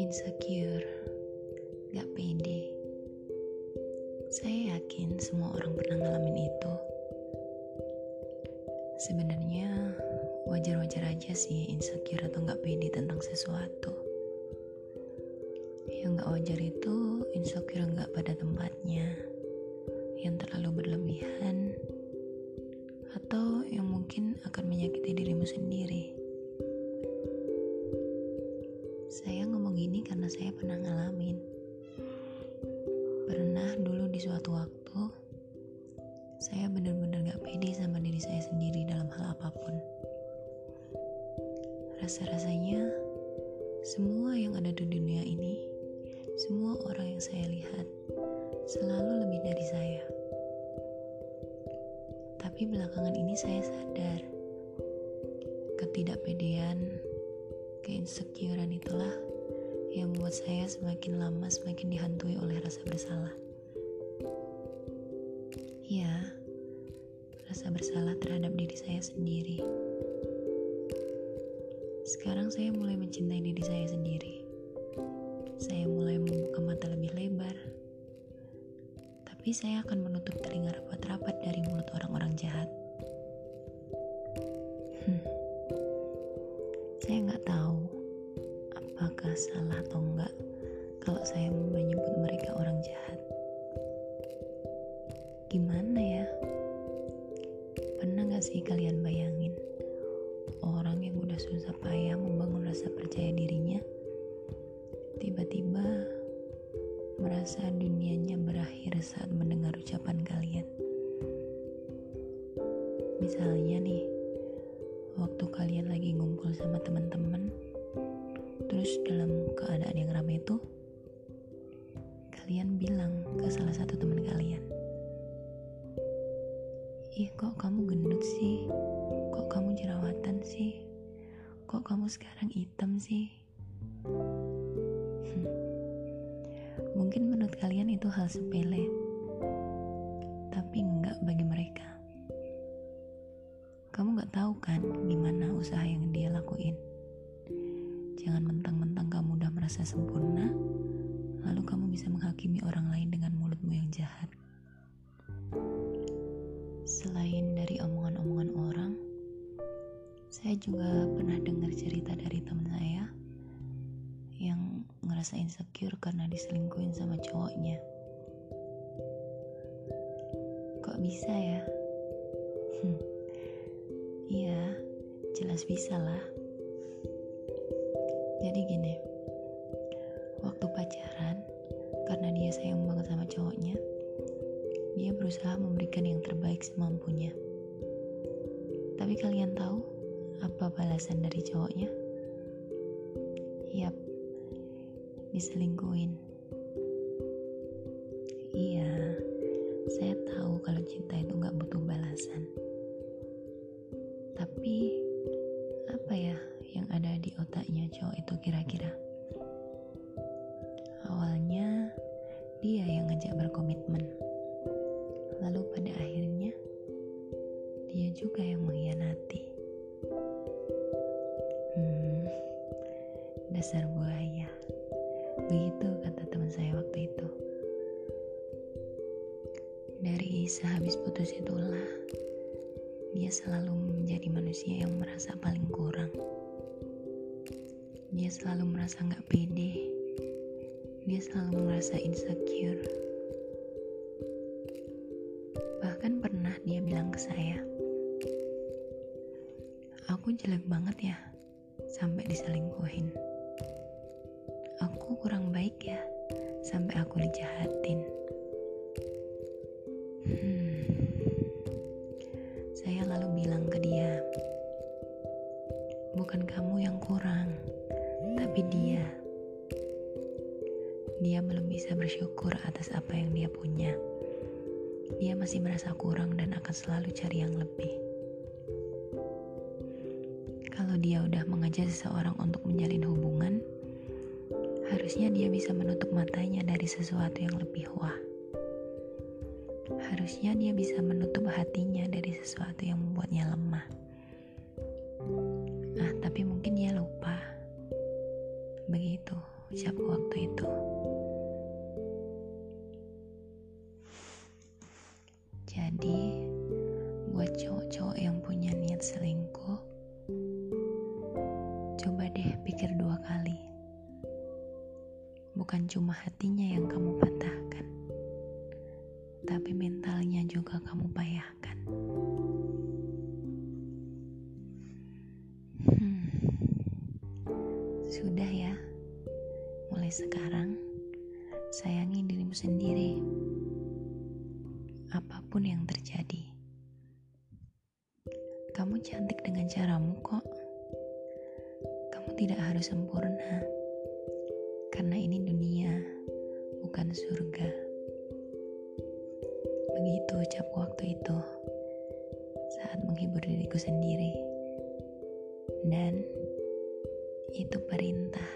Insecure, gak pede. Saya yakin semua orang pernah ngalamin itu. Sebenarnya wajar-wajar aja sih insecure atau gak pede tentang sesuatu. Yang gak wajar itu Saya ngomong gini karena saya pernah ngalamin. Pernah dulu di suatu waktu, saya benar-benar gak pede sama diri saya sendiri dalam hal apa pun. Rasa-rasanya, semua yang ada di dunia ini, semua orang yang saya lihat, selalu lebih dari saya. Tapi belakangan ini saya sadar, ketidakpedean, keinsecurean itulah yang membuat saya semakin lama semakin dihantui oleh rasa bersalah. Ya, rasa bersalah terhadap diri saya sendiri. Sekarang saya mulai mencintai diri saya sendiri. Saya mulai membuka mata lebih lebar. Tapi saya akan menutup telinga rapat-rapat dari mulut orang-orang jahat. Hmm. Saya nggak tahu apakah salah atau enggak kalau saya menyebut mereka orang jahat. Gimana ya? Pernah gak sih kalian bayangin orang yang udah susah payah membangun rasa percaya dirinya tiba-tiba merasa dunianya berakhir saat mendengar ucapan kalian. Misalnya kalian bilang ke salah satu teman kalian, Ih kok kamu gendut sih? Kok kamu jerawatan sih? Kok kamu sekarang hitam sih? Hmm. Mungkin menurut kalian itu hal sepele, tapi enggak bagi mereka. Kamu gak tahu kan gimana usaha yang dia lakuin. Jangan mentang-mentang kamu udah merasa sempurna, lalu kamu bisa menghakimi orang lain dengan mulutmu yang jahat. Selain dari omongan-omongan orang, saya juga pernah dengar cerita dari teman saya yang ngerasa insecure karena diselingkuhin sama cowoknya. Kok bisa ya? Hmm. Iya, jelas bisa lah. Jadi gini, karena dia sayang banget sama cowoknya, dia berusaha memberikan yang terbaik semampunya. Tapi kalian tahu apa balasan dari cowoknya? Yap, diselingkuin. Iya, saya tahu kalau cinta itu nggak butuh balasan. Tapi teman saya waktu itu. Dari sehabis putus itulah dia selalu menjadi manusia yang merasa paling kurang. Dia selalu merasa nggak pede. Dia selalu merasa insecure. Bahkan pernah dia bilang ke saya, aku jelek banget ya sampai diselingkuhin. Aku kurang baik ya sampai aku dijahatin. Hmm. Saya lalu bilang ke dia, bukan kamu yang kurang, tapi dia. Dia belum bisa bersyukur atas apa yang dia punya. Dia masih merasa kurang dan akan selalu cari yang lebih. Kalau dia udah mengajak seseorang untuk menjalin hubungan, harusnya dia bisa menutup matanya dari sesuatu yang lebih wah. Harusnya dia bisa menutup hatinya dari sesuatu yang membuatnya lemah. Nah, tapi mungkin dia lupa. Begitu ucap waktu itu. Jadi, buat cowok-cowok yang punya niat seling hatinya yang kamu patahkan, tapi mentalnya juga kamu payahkan. Hmm, sudah ya, mulai sekarang sayangi dirimu sendiri apa pun yang terjadi. Kamu cantik dengan caramu kok. Kamu tidak harus sempurna. Karena ini dunia, bukan surga. Begitu ucap waktu itu saat menghibur diriku sendiri. Dan itu perintah.